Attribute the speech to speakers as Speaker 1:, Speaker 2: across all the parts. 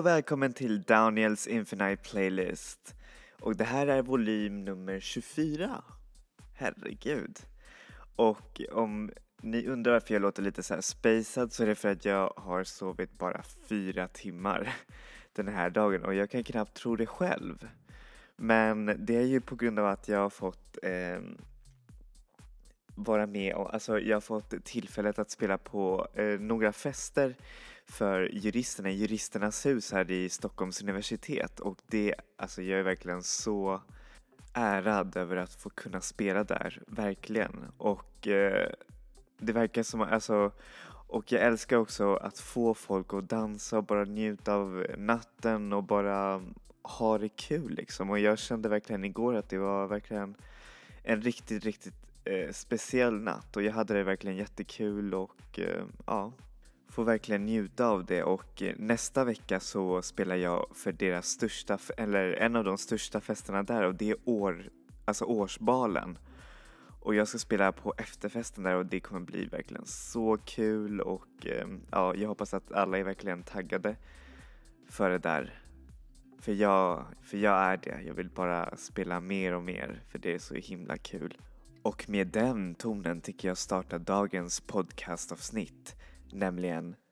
Speaker 1: Hej och välkommen till Daniels Infinite Playlist. Och det här är volym nummer 24. Herregud. Och om ni undrar varför jag låter lite så här spacad så är det för att jag har sovit bara fyra timmar den här dagen och jag kan knappt tro det själv. Men det är ju på grund av att jag har fått eh, vara med och alltså jag har fått tillfället att spela på eh, några fester för juristerna i Juristernas hus här i Stockholms universitet och det, alltså jag är verkligen så ärad över att få kunna spela där, verkligen. Och eh, det verkar som, alltså, och jag älskar också att få folk att dansa och bara njuta av natten och bara ha det kul liksom. Och jag kände verkligen igår att det var verkligen en riktigt, riktigt eh, speciell natt och jag hade det verkligen jättekul och eh, ja, får verkligen njuta av det och eh, nästa vecka så spelar jag för deras största, eller en av de största festerna där och det är år, alltså årsbalen. Och jag ska spela på efterfesten där och det kommer bli verkligen så kul och ehm, ja, jag hoppas att alla är verkligen taggade för det där. För jag, för jag är det. Jag vill bara spela mer och mer för det är så himla kul. Och med den tonen tycker jag starta dagens podcastavsnitt, nämligen
Speaker 2: Step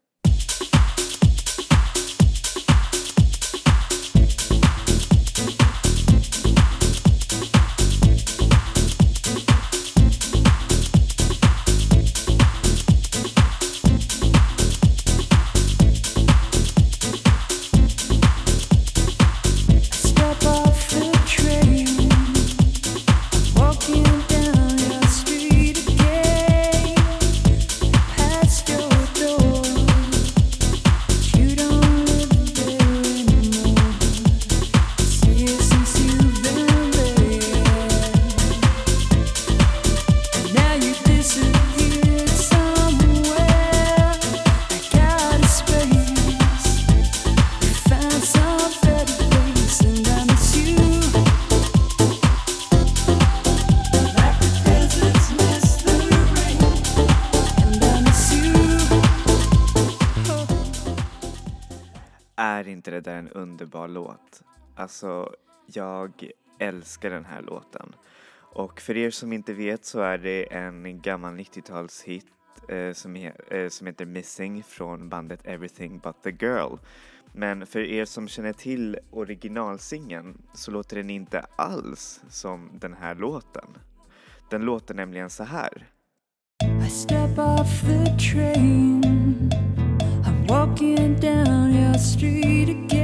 Speaker 1: låt? Alltså, jag älskar den här låten. Och för er som inte vet så är det en gammal 90-talshit eh, som, eh, som heter Missing från bandet Everything But The Girl. Men för er som känner till originalsingeln så låter den inte alls som den här låten. Den låter nämligen så här.
Speaker 2: I step off the train I'm walking down your street again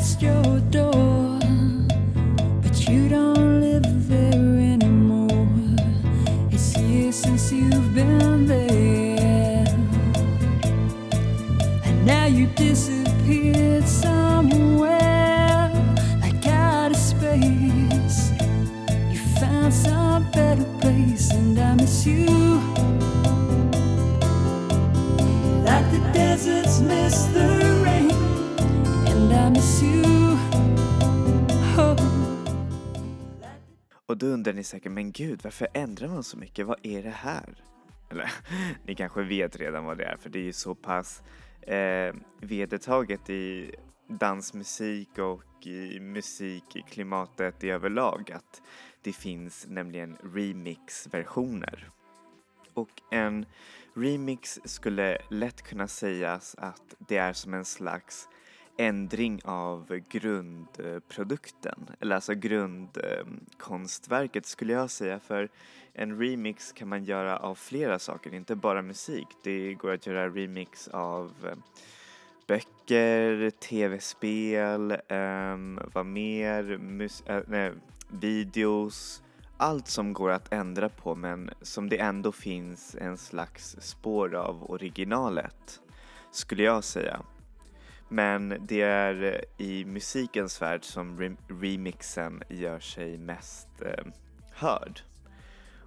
Speaker 2: past your door But you don't live there anymore. It's years since you've been there. And now you disappeared somewhere Like out space. You found some better place and I miss you. Like the deserts miss the
Speaker 1: Och då undrar ni säkert, men gud, varför ändrar man så mycket? Vad är det här? Eller, ni kanske vet redan vad det är, för det är ju så pass eh, vedertaget i dansmusik och i musikklimatet i överlag att det finns nämligen remixversioner. Och en remix skulle lätt kunna sägas att det är som en slags ändring av grundprodukten, eller alltså grundkonstverket skulle jag säga för en remix kan man göra av flera saker, inte bara musik. Det går att göra remix av eh, böcker, tv-spel, um, vad mer, mus- äh, nej, videos, allt som går att ändra på men som det ändå finns en slags spår av originalet, skulle jag säga. Men det är eh, i musikens värld som rem- remixen gör sig mest eh, hörd.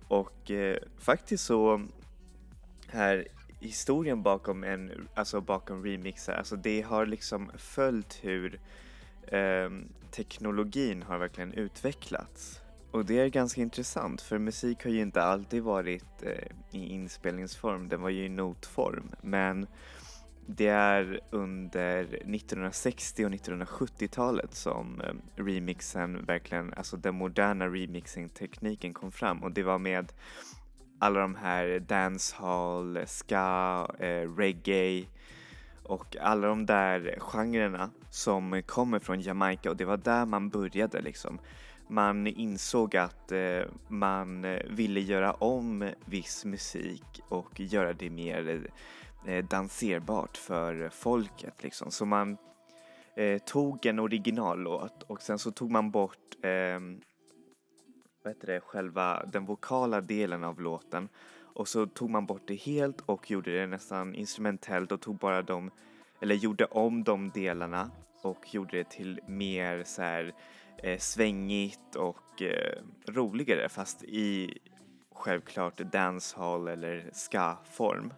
Speaker 1: Och eh, faktiskt så här historien bakom en, alltså bakom remixar, alltså det har liksom följt hur eh, teknologin har verkligen utvecklats. Och det är ganska intressant för musik har ju inte alltid varit eh, i inspelningsform, den var ju i notform. Men det är under 1960 och 1970-talet som ehm, remixen verkligen, alltså den moderna remixing-tekniken kom fram och det var med alla de här dancehall, ska, eh, reggae och alla de där genrerna som kommer från Jamaica och det var där man började liksom. Man insåg att eh, man ville göra om viss musik och göra det mer eh, Eh, danserbart för folket liksom. Så man eh, tog en originallåt och sen så tog man bort eh, vad heter det, själva den vokala delen av låten och så tog man bort det helt och gjorde det nästan instrumentellt och tog bara de, eller gjorde om de delarna och gjorde det till mer så här eh, svängigt och eh, roligare fast i självklart dancehall eller ska-form.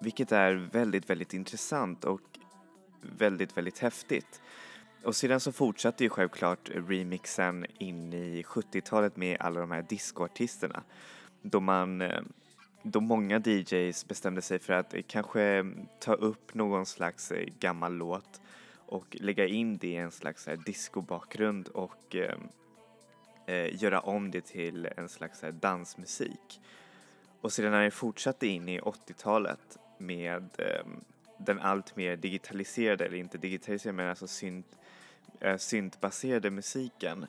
Speaker 1: Vilket är väldigt, väldigt intressant och väldigt, väldigt häftigt. Och sedan så fortsatte ju självklart remixen in i 70-talet med alla de här discoartisterna. Då man, eh, då många DJs bestämde sig för att kanske ta upp någon slags eh, gammal låt och lägga in det i en slags eh, discobakgrund och eh, eh, göra om det till en slags dansmusik. Och sedan när det fortsatte in i 80-talet med eh, den allt mer digitaliserade, eller inte digitaliserade men alltså synt, äh, syntbaserade musiken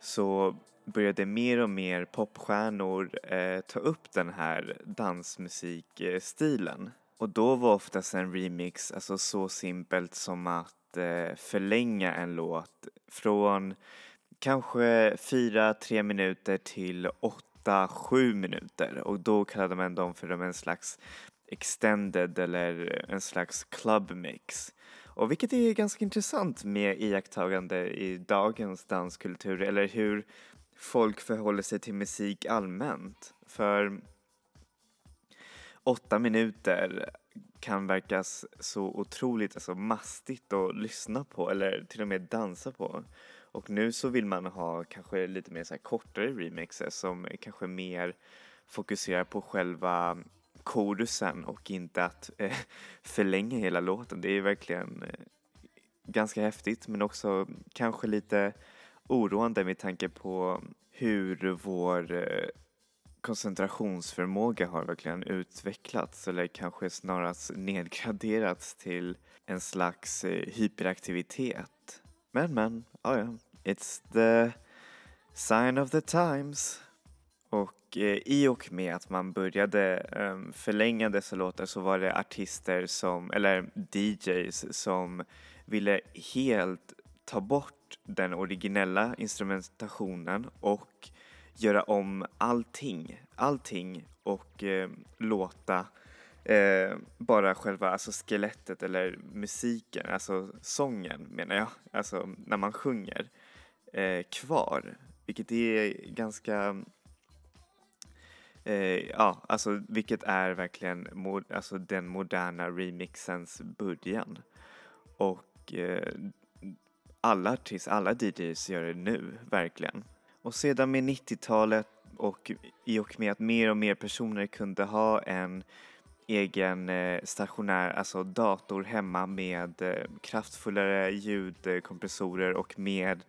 Speaker 1: så började mer och mer popstjärnor eh, ta upp den här dansmusikstilen. Och då var oftast en remix alltså så simpelt som att eh, förlänga en låt från kanske 4-3 minuter till 8-7 minuter och då kallade man dem för en slags extended eller en slags club mix. Och vilket är ganska intressant med iakttagande i dagens danskultur eller hur folk förhåller sig till musik allmänt. För åtta minuter kan verka så otroligt alltså, mastigt att lyssna på eller till och med dansa på. Och nu så vill man ha kanske lite mer så kortare remixer som kanske mer fokuserar på själva korusen och inte att eh, förlänga hela låten. Det är verkligen eh, ganska häftigt men också kanske lite oroande med tanke på hur vår eh, koncentrationsförmåga har verkligen utvecklats eller kanske snarast nedgraderats till en slags eh, hyperaktivitet. Men men, ja ja, it's the sign of the times. Och eh, i och med att man började eh, förlänga dessa låtar så var det artister som, eller DJs som ville helt ta bort den originella instrumentationen och göra om allting, allting och eh, låta eh, bara själva alltså skelettet eller musiken, alltså sången menar jag, alltså när man sjunger eh, kvar. Vilket är ganska Eh, ja, alltså vilket är verkligen mod, alltså den moderna remixens början. Och eh, alla artister, alla DJs gör det nu, verkligen. Och sedan med 90-talet och i och med att mer och mer personer kunde ha en egen eh, stationär, alltså dator hemma med eh, kraftfullare ljudkompressorer och med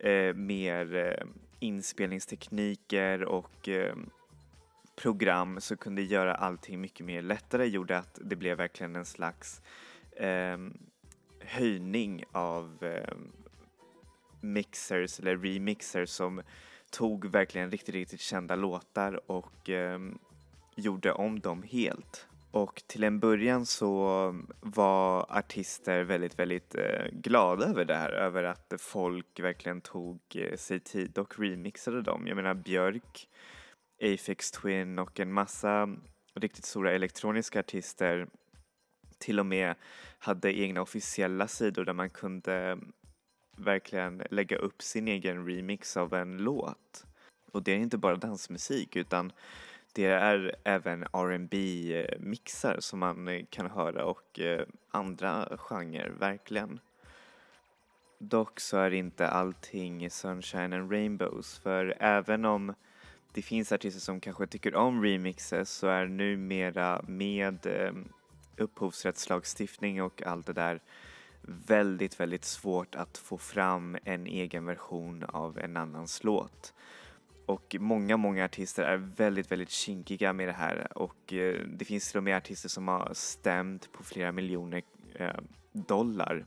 Speaker 1: eh, mer eh, inspelningstekniker och eh, program som kunde göra allting mycket mer lättare gjorde att det blev verkligen en slags eh, höjning av eh, mixers eller remixers som tog verkligen riktigt, riktigt kända låtar och eh, gjorde om dem helt. Och till en början så var artister väldigt, väldigt eh, glada över det här, över att folk verkligen tog eh, sig tid och remixade dem. Jag menar Björk Afex Twin och en massa riktigt stora elektroniska artister till och med hade egna officiella sidor där man kunde verkligen lägga upp sin egen remix av en låt. Och det är inte bara dansmusik utan det är även R&B eh, mixar som man eh, kan höra och eh, andra genrer, verkligen. Dock så är inte allting sunshine and rainbows för även om det finns artister som kanske tycker om remixes så är numera med eh, upphovsrättslagstiftning och allt det där väldigt, väldigt svårt att få fram en egen version av en annans låt. Och många, många artister är väldigt, väldigt kinkiga med det här och eh, det finns till och med artister som har stämt på flera miljoner eh, dollar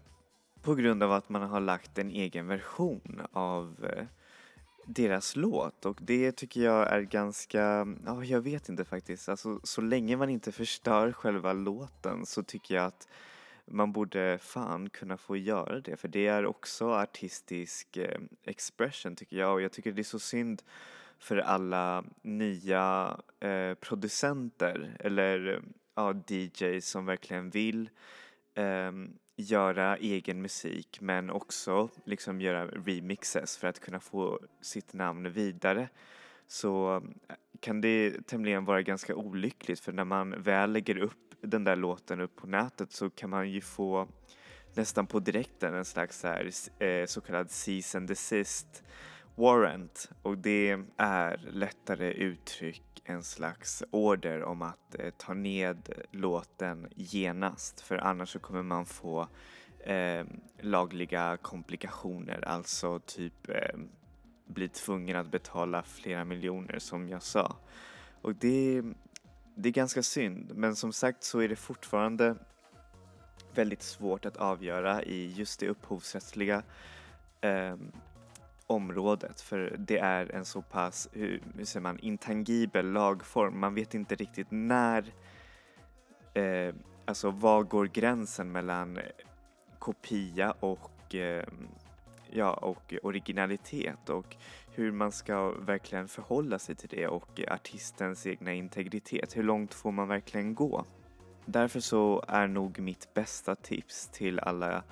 Speaker 1: på grund av att man har lagt en egen version av eh, deras låt och det tycker jag är ganska, ja jag vet inte faktiskt, alltså så länge man inte förstör själva låten så tycker jag att man borde fan kunna få göra det för det är också artistisk eh, expression tycker jag. Och jag tycker det är så synd för alla nya eh, producenter eller ja, DJs som verkligen vill eh, göra egen musik men också liksom göra remixes för att kunna få sitt namn vidare. Så eh, kan det tämligen vara ganska olyckligt för när man väl lägger upp den där låten upp på nätet så kan man ju få nästan på direkten en slags så, här, eh, så kallad cease and desist warrant. Och det är lättare uttryck en slags order om att eh, ta ned låten genast. För annars så kommer man få eh, lagliga komplikationer, alltså typ eh, bli tvungen att betala flera miljoner som jag sa. Och det, det är ganska synd, men som sagt så är det fortfarande väldigt svårt att avgöra i just det upphovsrättsliga eh, området för det är en så pass, hur, hur säger man, intangibel lagform. Man vet inte riktigt när, eh, alltså var går gränsen mellan kopia och, eh, ja, och originalitet och hur man ska verkligen förhålla sig till det och artistens egna integritet. Hur långt får man verkligen gå? Därför så är nog mitt bästa tips till alla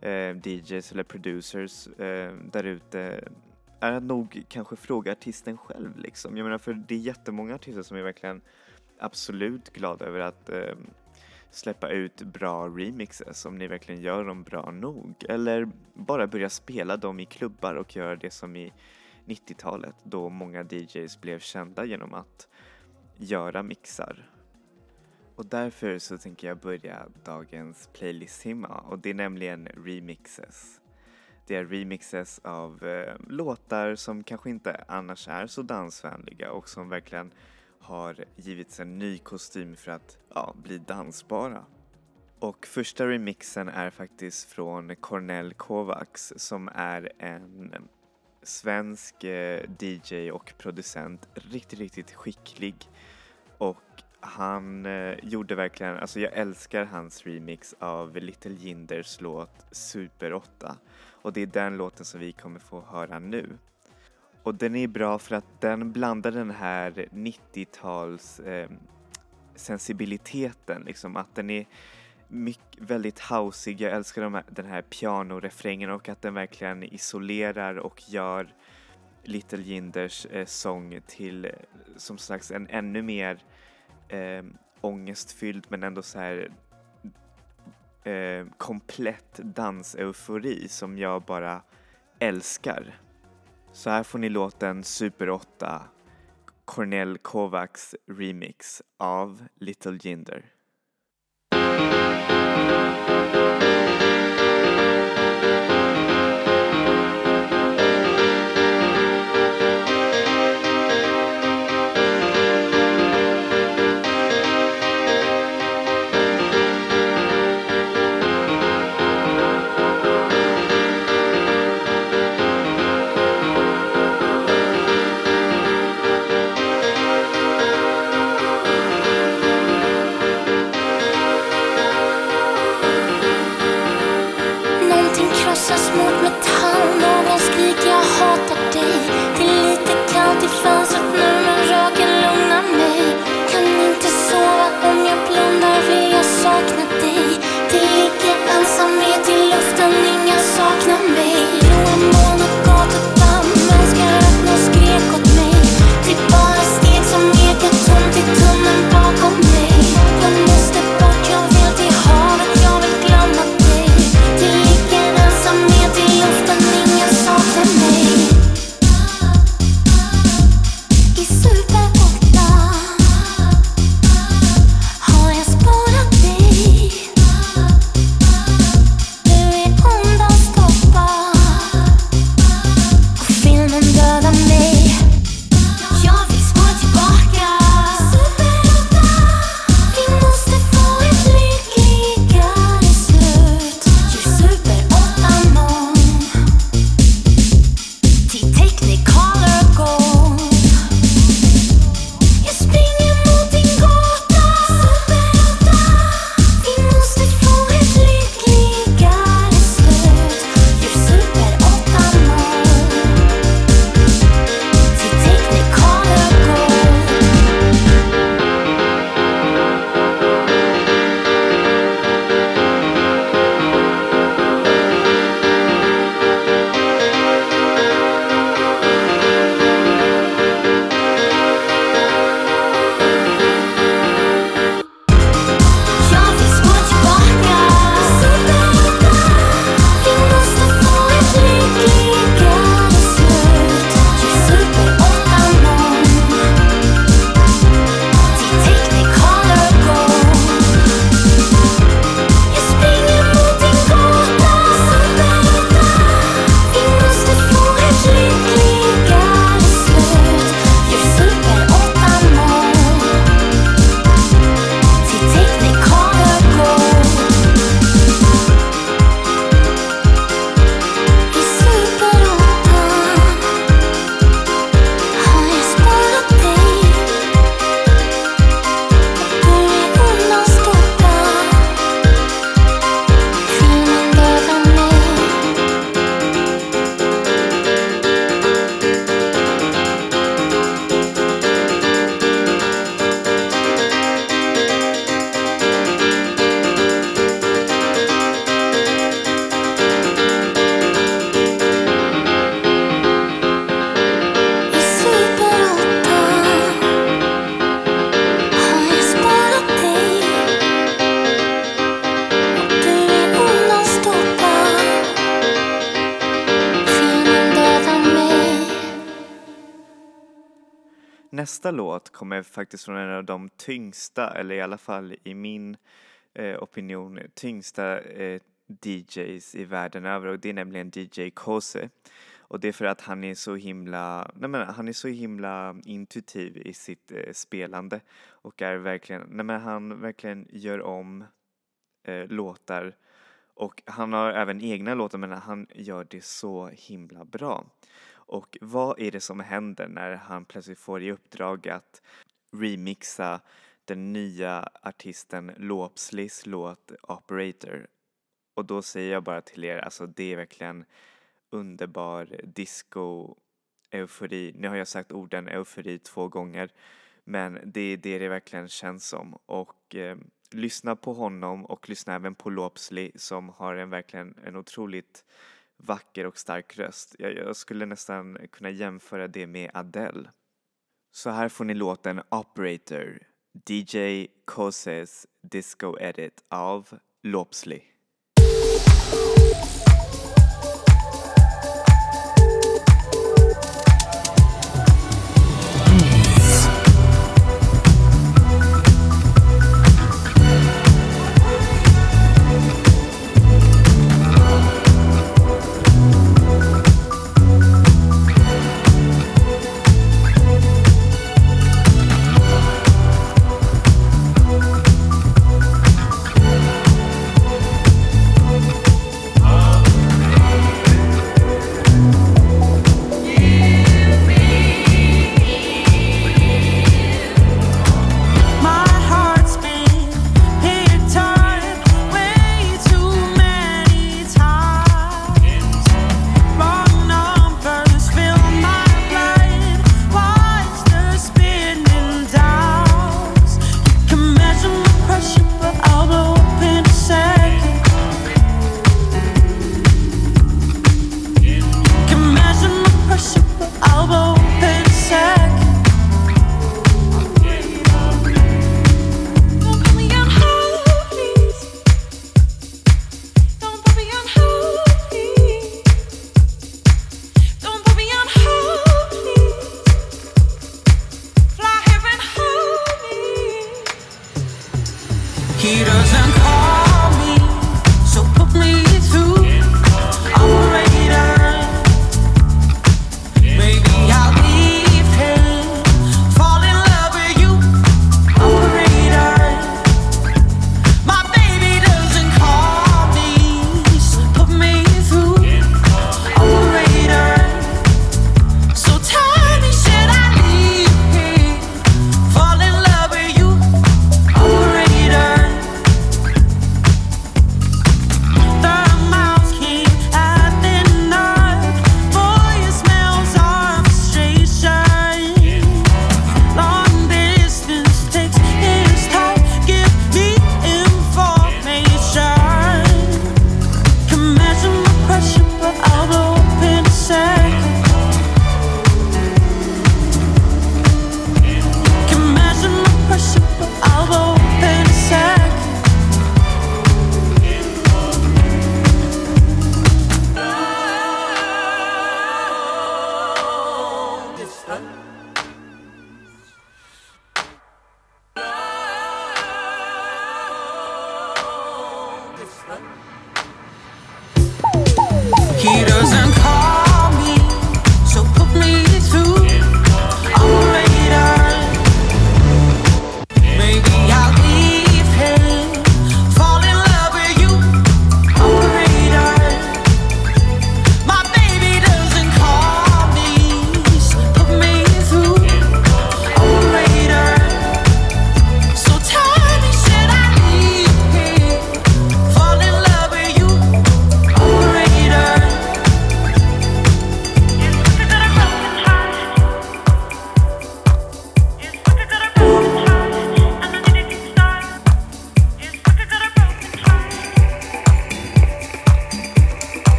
Speaker 1: eh, DJs eller producers eh, där ute är att nog kanske fråga artisten själv liksom. Jag menar för det är jättemånga artister som är verkligen absolut glada över att eh, släppa ut bra remixes om ni verkligen gör dem bra nog. Eller bara börja spela dem i klubbar och göra det som i 90-talet då många DJs blev kända genom att göra mixar. Och därför så tänker jag börja dagens playlist-himma och det är nämligen remixes. Det är remixes av eh, låtar som kanske inte annars är så dansvänliga och som verkligen har givits en ny kostym för att ja, bli dansbara. Och första remixen är faktiskt från Cornel Kovacs som är en svensk eh, DJ och producent, riktigt, riktigt skicklig och han eh, gjorde verkligen, alltså jag älskar hans remix av Little Jinders låt Super 8 och det är den låten som vi kommer få höra nu. Och den är bra för att den blandar den här 90-tals eh, sensibiliteten, liksom att den är mycket, väldigt houseig. Jag älskar de här, den här pianorefrängen och att den verkligen isolerar och gör Little Jinders eh, sång till eh, som slags en ännu mer eh, ångestfylld men ändå så här eh, komplett danseufori som jag bara älskar. Så här får ni låten Super 8 Cornel Kovacs remix av Little Jinder. Kommer faktiskt från en av de tyngsta, eller i alla fall i min eh, opinion, tyngsta eh, DJs i världen över och det är nämligen DJ Kose. Och det är för att han är så himla, nej men han är så himla intuitiv i sitt eh, spelande och är verkligen, nej men han verkligen gör om eh, låtar och han har även egna låtar men han gör det så himla bra. Och vad är det som händer när han plötsligt får i uppdrag att remixa den nya artisten Lopslis låt Operator? Och då säger jag bara till er, alltså det är verkligen underbar disco eufori. Nu har jag sagt orden eufori två gånger men det är det det verkligen känns som och eh, lyssna på honom och lyssna även på Lopsli som har en verkligen en otroligt vacker och stark röst. Jag, jag skulle nästan kunna jämföra det med Adele. Så här får ni låten Operator, DJ Koses Disco Edit av
Speaker 3: Lopsley.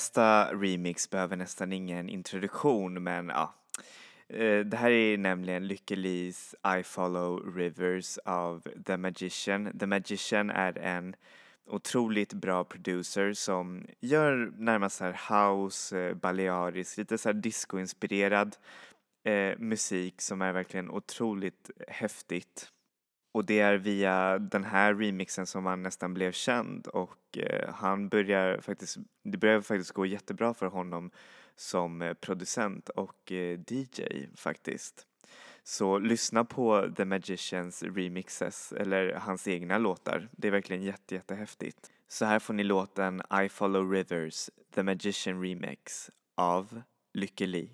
Speaker 1: Nästa remix behöver nästan ingen introduktion men ja. Eh, det här är nämligen Lykke Lees I Follow Rivers av The Magician. The Magician är en otroligt bra producer som gör närmast så här house, eh, balearisk, lite så här discoinspirerad eh, musik som är verkligen otroligt häftigt. Och det är via den här remixen som han nästan blev känd och eh, han börjar faktiskt, det börjar faktiskt gå jättebra för honom som eh, producent och eh, DJ faktiskt. Så lyssna på The Magicians remixes eller hans egna låtar. Det är verkligen jätte, jättehäftigt. Så här får ni låten I Follow Rivers, The Magician Remix av Lykke Li.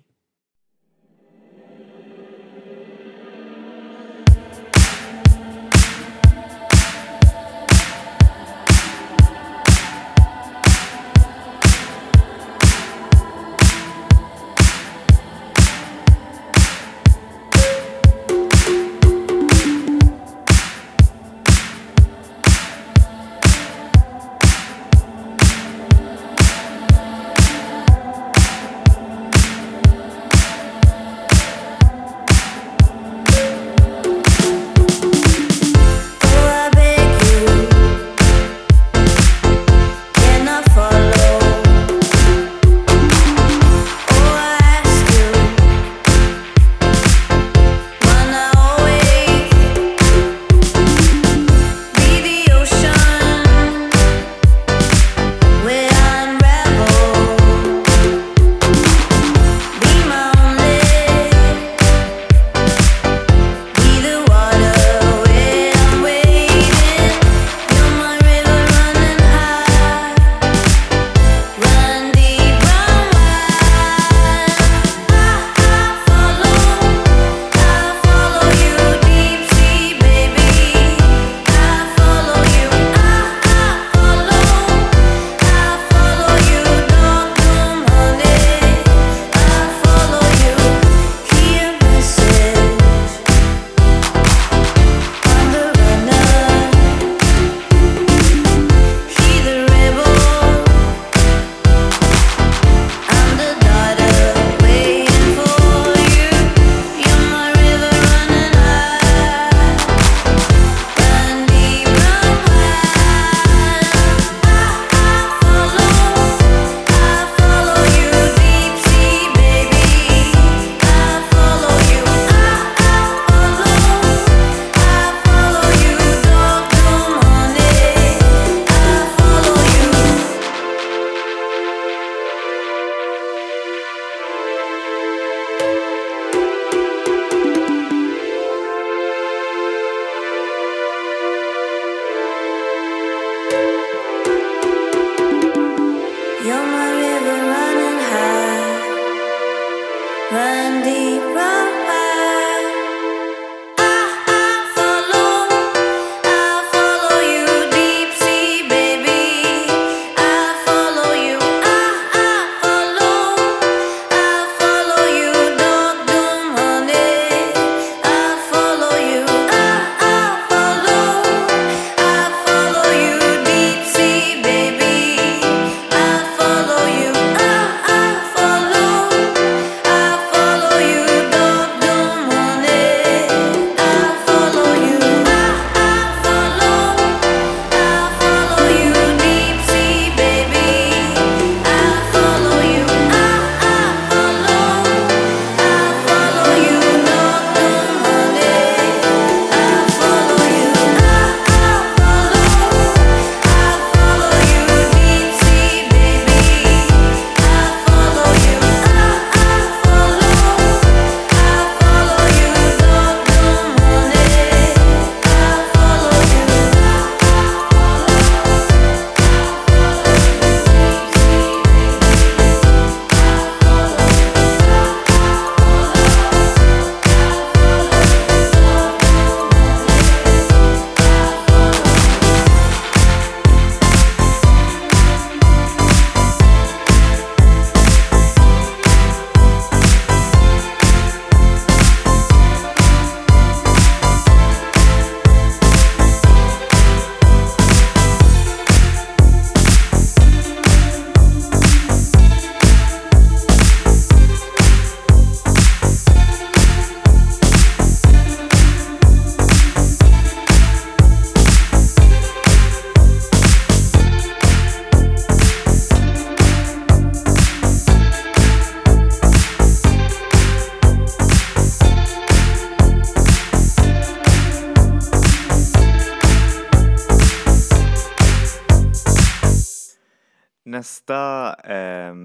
Speaker 4: Nästa eh,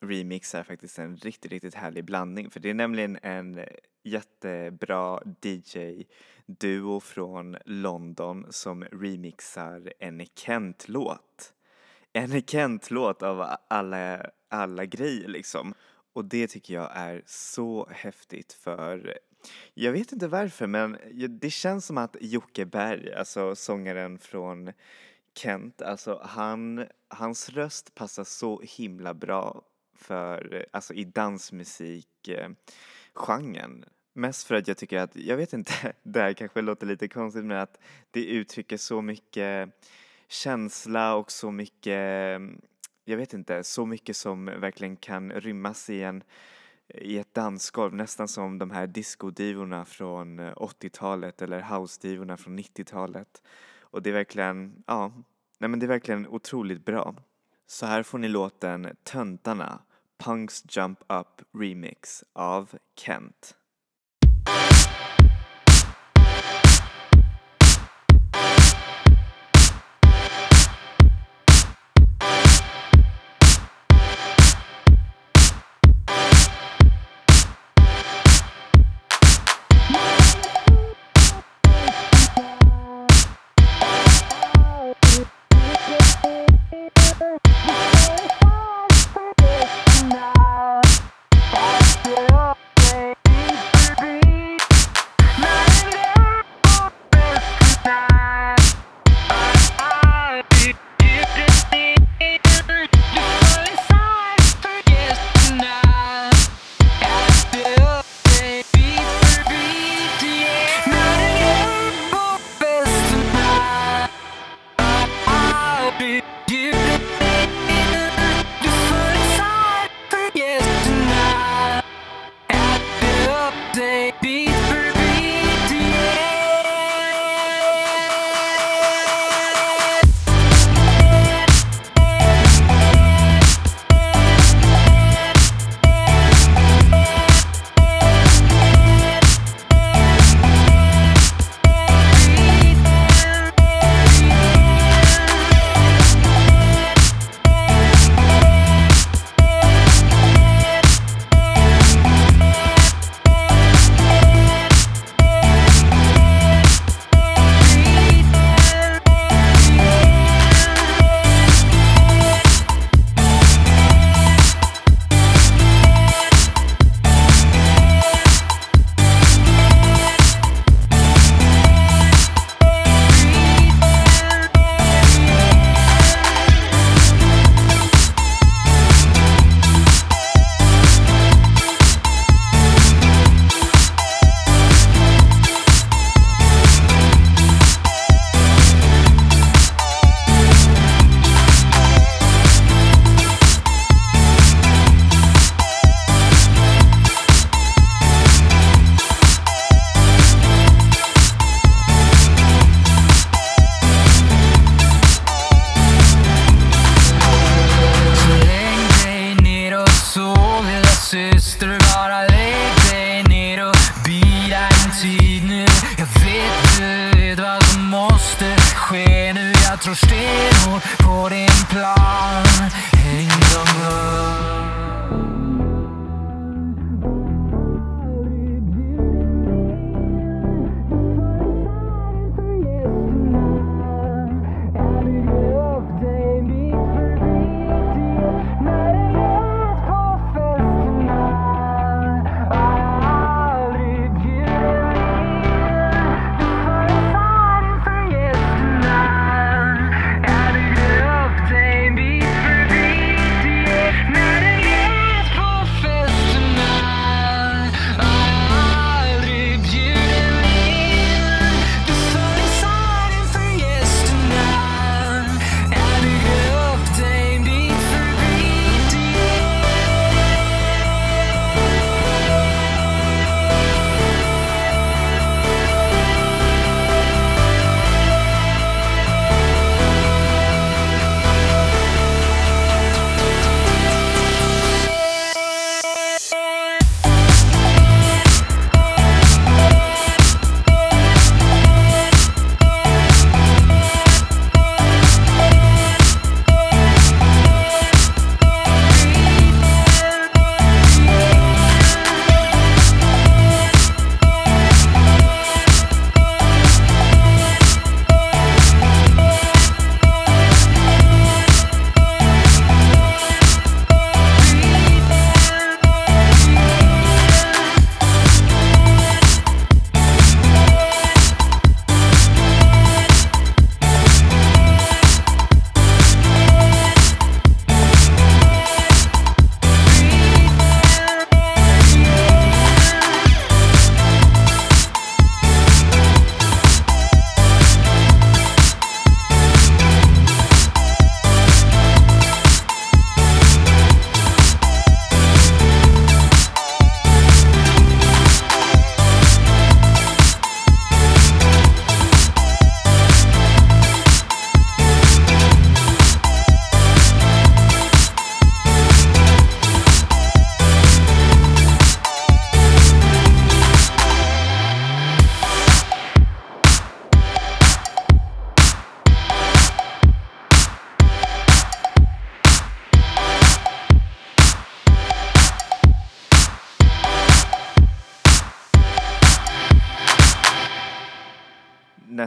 Speaker 4: remix är faktiskt en riktigt, riktigt härlig blandning för det är nämligen en jättebra DJ-duo från London som remixar en Kent-låt. En Kent-låt av alla, alla grejer liksom. Och det tycker jag är så häftigt för jag vet inte varför men det känns som att Jocke Berg, alltså sångaren från Kent, alltså han, hans röst passar så himla bra för, alltså i dansmusikgenren. eh. Mest för att jag tycker att, jag vet inte, det här kanske låter lite konstigt men att det uttrycker så mycket känsla och så mycket, jag vet inte, så mycket som verkligen kan rymmas i en i ett dansgolv, nästan som de här discodivorna från 80-talet eller house-divorna från 90-talet. Och det är verkligen, ja, nej men det är verkligen otroligt bra. Så här får ni låten Töntarna, Punks Jump Up Remix av Kent.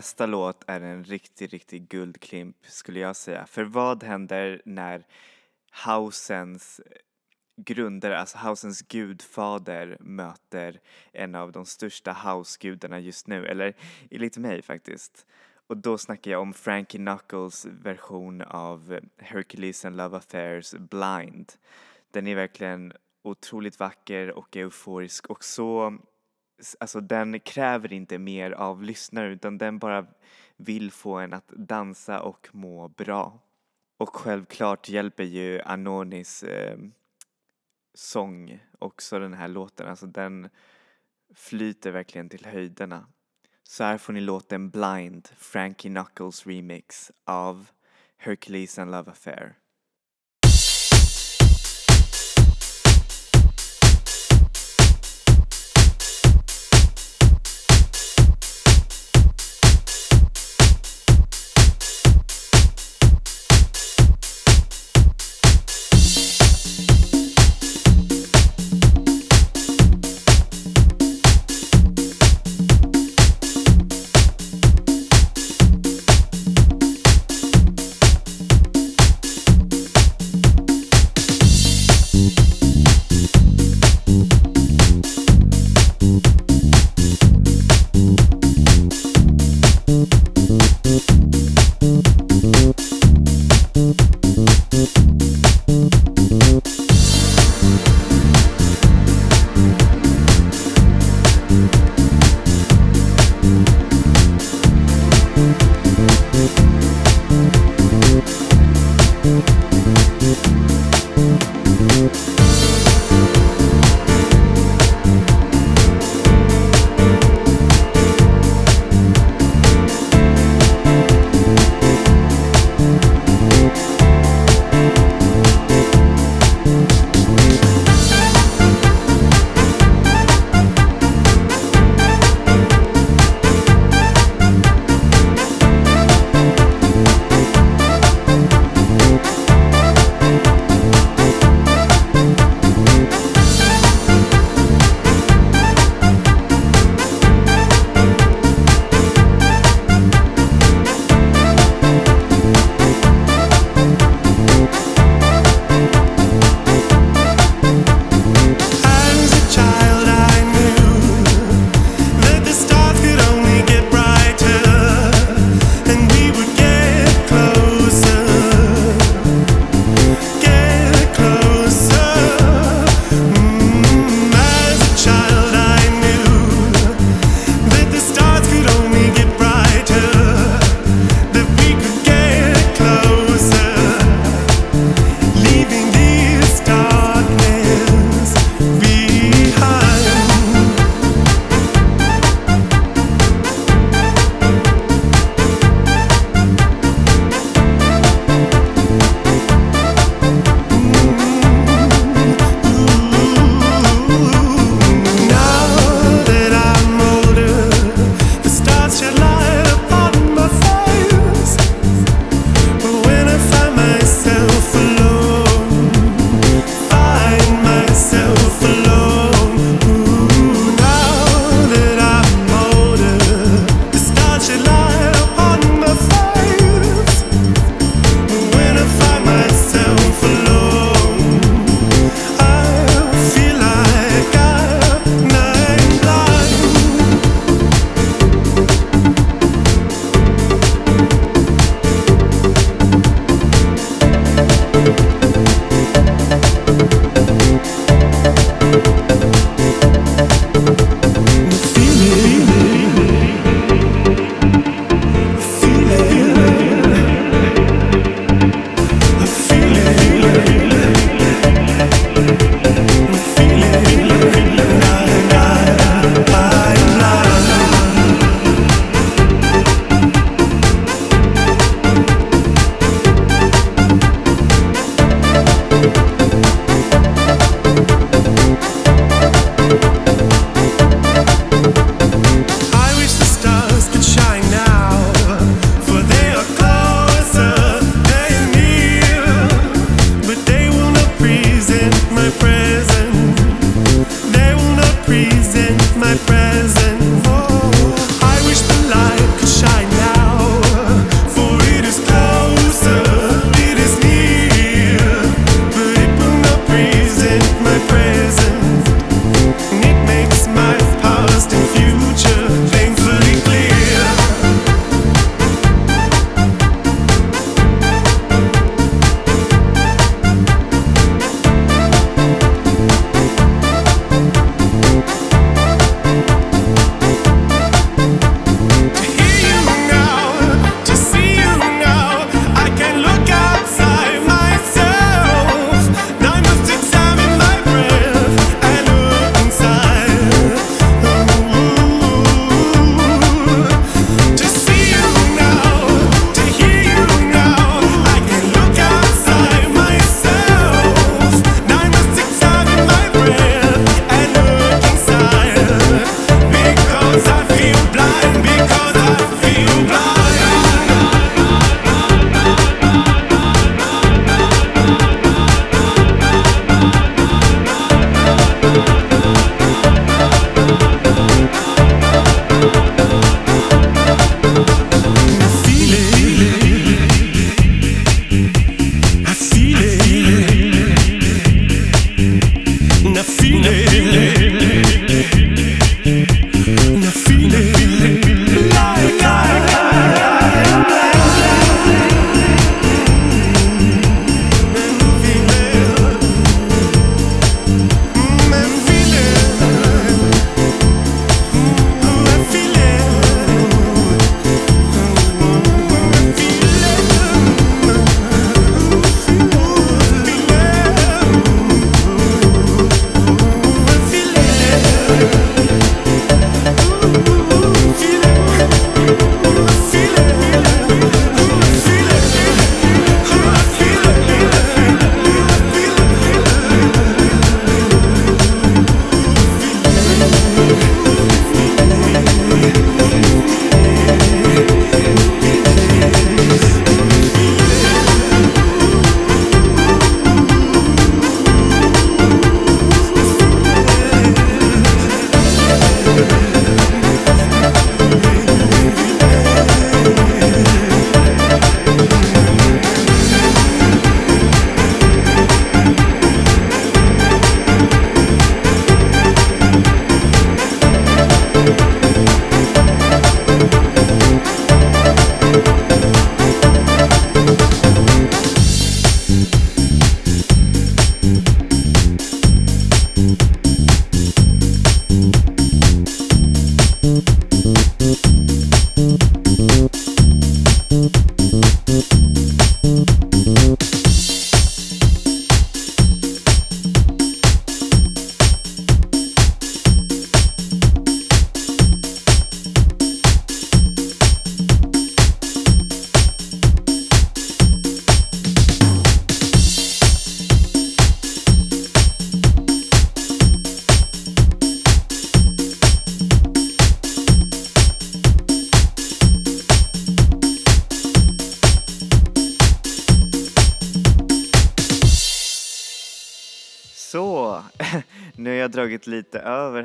Speaker 1: Nästa låt är en riktig, riktig guldklimp skulle jag säga. För vad händer när housens grundare, alltså housens gudfader möter en av de största housegudarna just nu, eller enligt mig faktiskt. Och då snackar jag om Frankie Knuckles version av Hercules and Love Affairs Blind. Den är verkligen otroligt vacker och euforisk och så, alltså den kräver inte mer av lyssnaren utan den bara vill få en att dansa och må bra. Och självklart hjälper ju Anonis eh, sång också den här låten, alltså den flyter verkligen till höjderna. Så här får ni låten Blind, Frankie Knuckles remix av Hercules and Love Affair.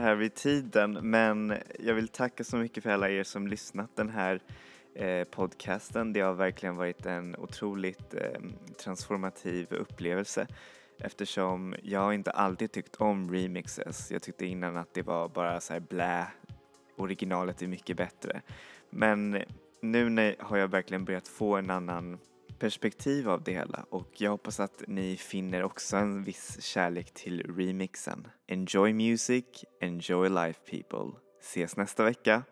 Speaker 1: Här vid tiden men jag vill tacka så mycket för alla er som lyssnat den här eh, podcasten. Det har verkligen varit en otroligt eh, transformativ upplevelse eftersom jag inte alltid tyckt om remixes. Jag tyckte innan att det var bara så här blä, originalet är mycket bättre. Men nu när har jag verkligen börjat få en annan perspektiv av det hela och jag hoppas att ni finner också en viss kärlek till remixen. Enjoy music, enjoy life people. Ses nästa vecka.